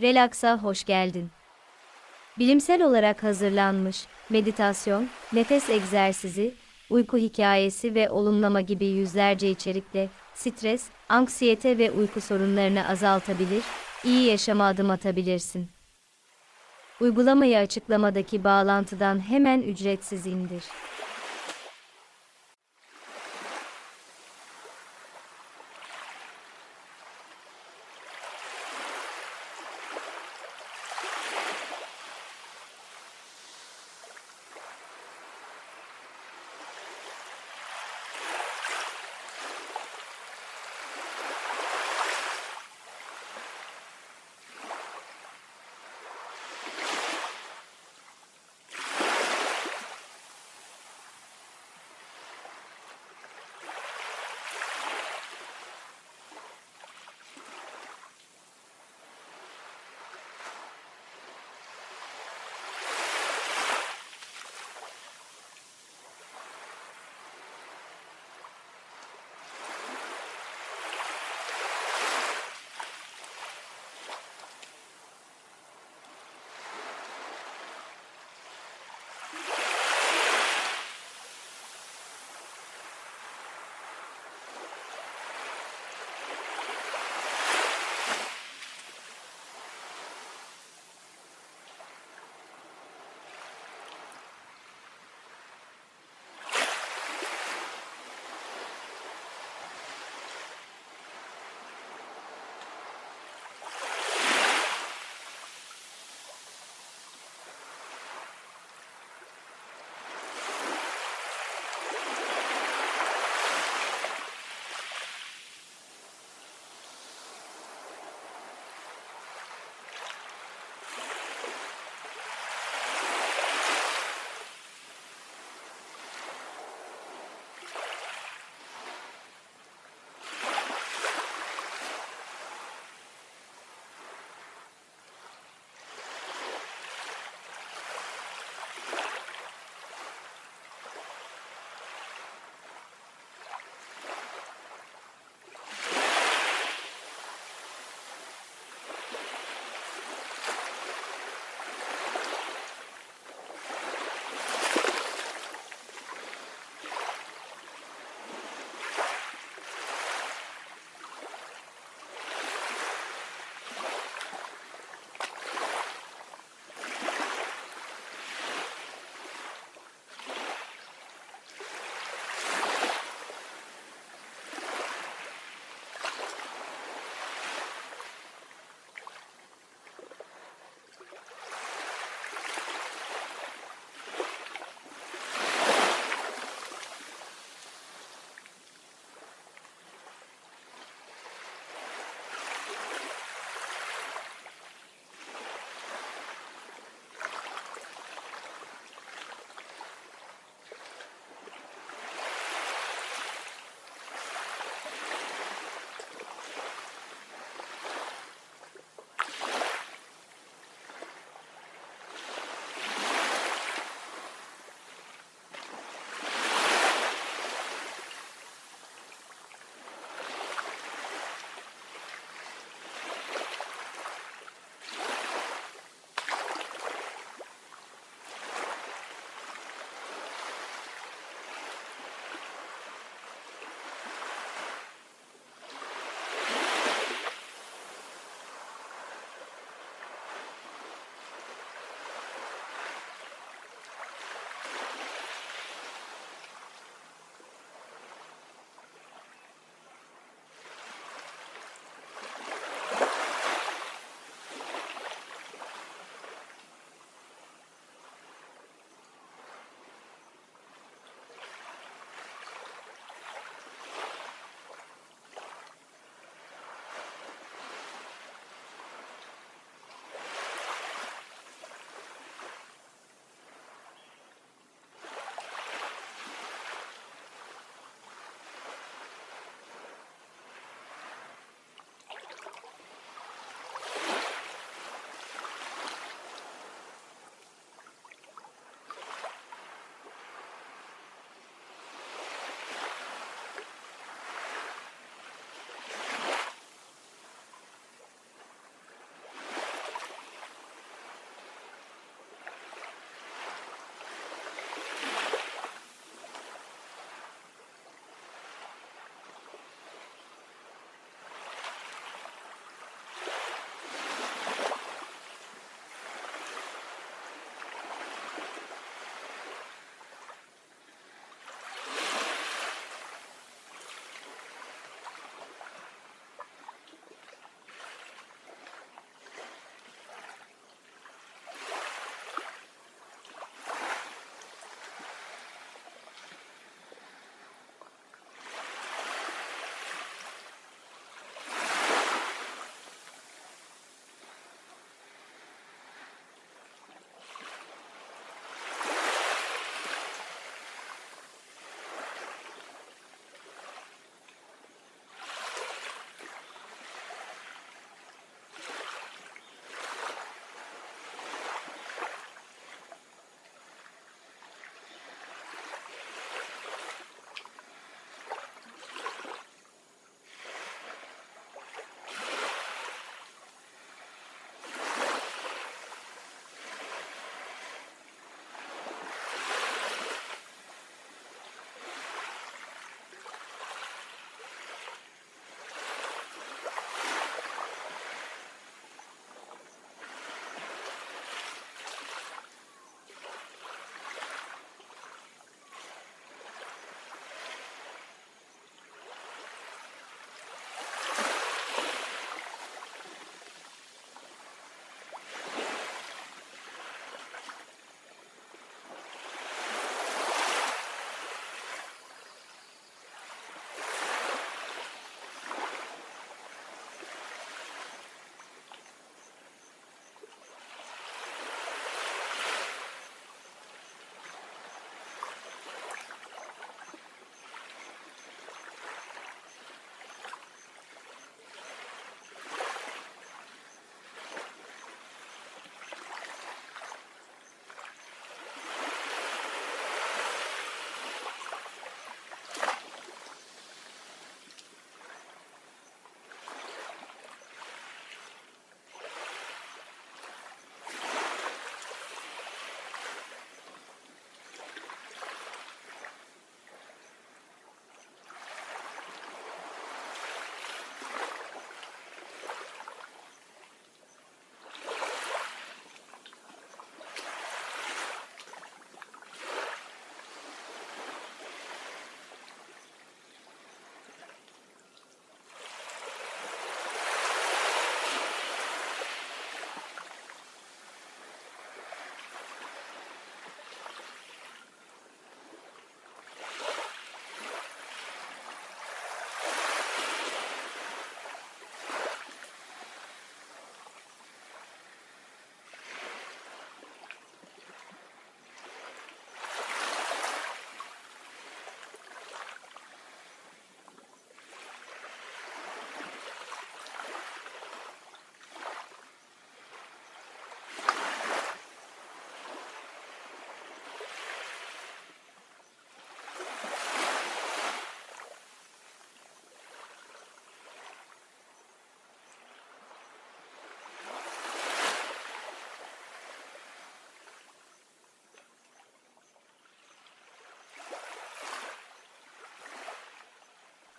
Relax'a hoş geldin. Bilimsel olarak hazırlanmış meditasyon, nefes egzersizi, uyku hikayesi ve olumlama gibi yüzlerce içerikle stres, anksiyete ve uyku sorunlarını azaltabilir, iyi yaşama adım atabilirsin. Uygulamayı açıklamadaki bağlantıdan hemen ücretsiz indir.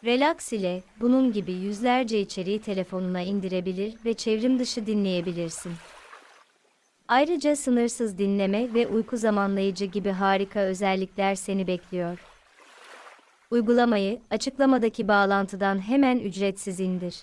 Relax ile bunun gibi yüzlerce içeriği telefonuna indirebilir ve çevrim dışı dinleyebilirsin. Ayrıca sınırsız dinleme ve uyku zamanlayıcı gibi harika özellikler seni bekliyor. Uygulamayı açıklamadaki bağlantıdan hemen ücretsiz indir.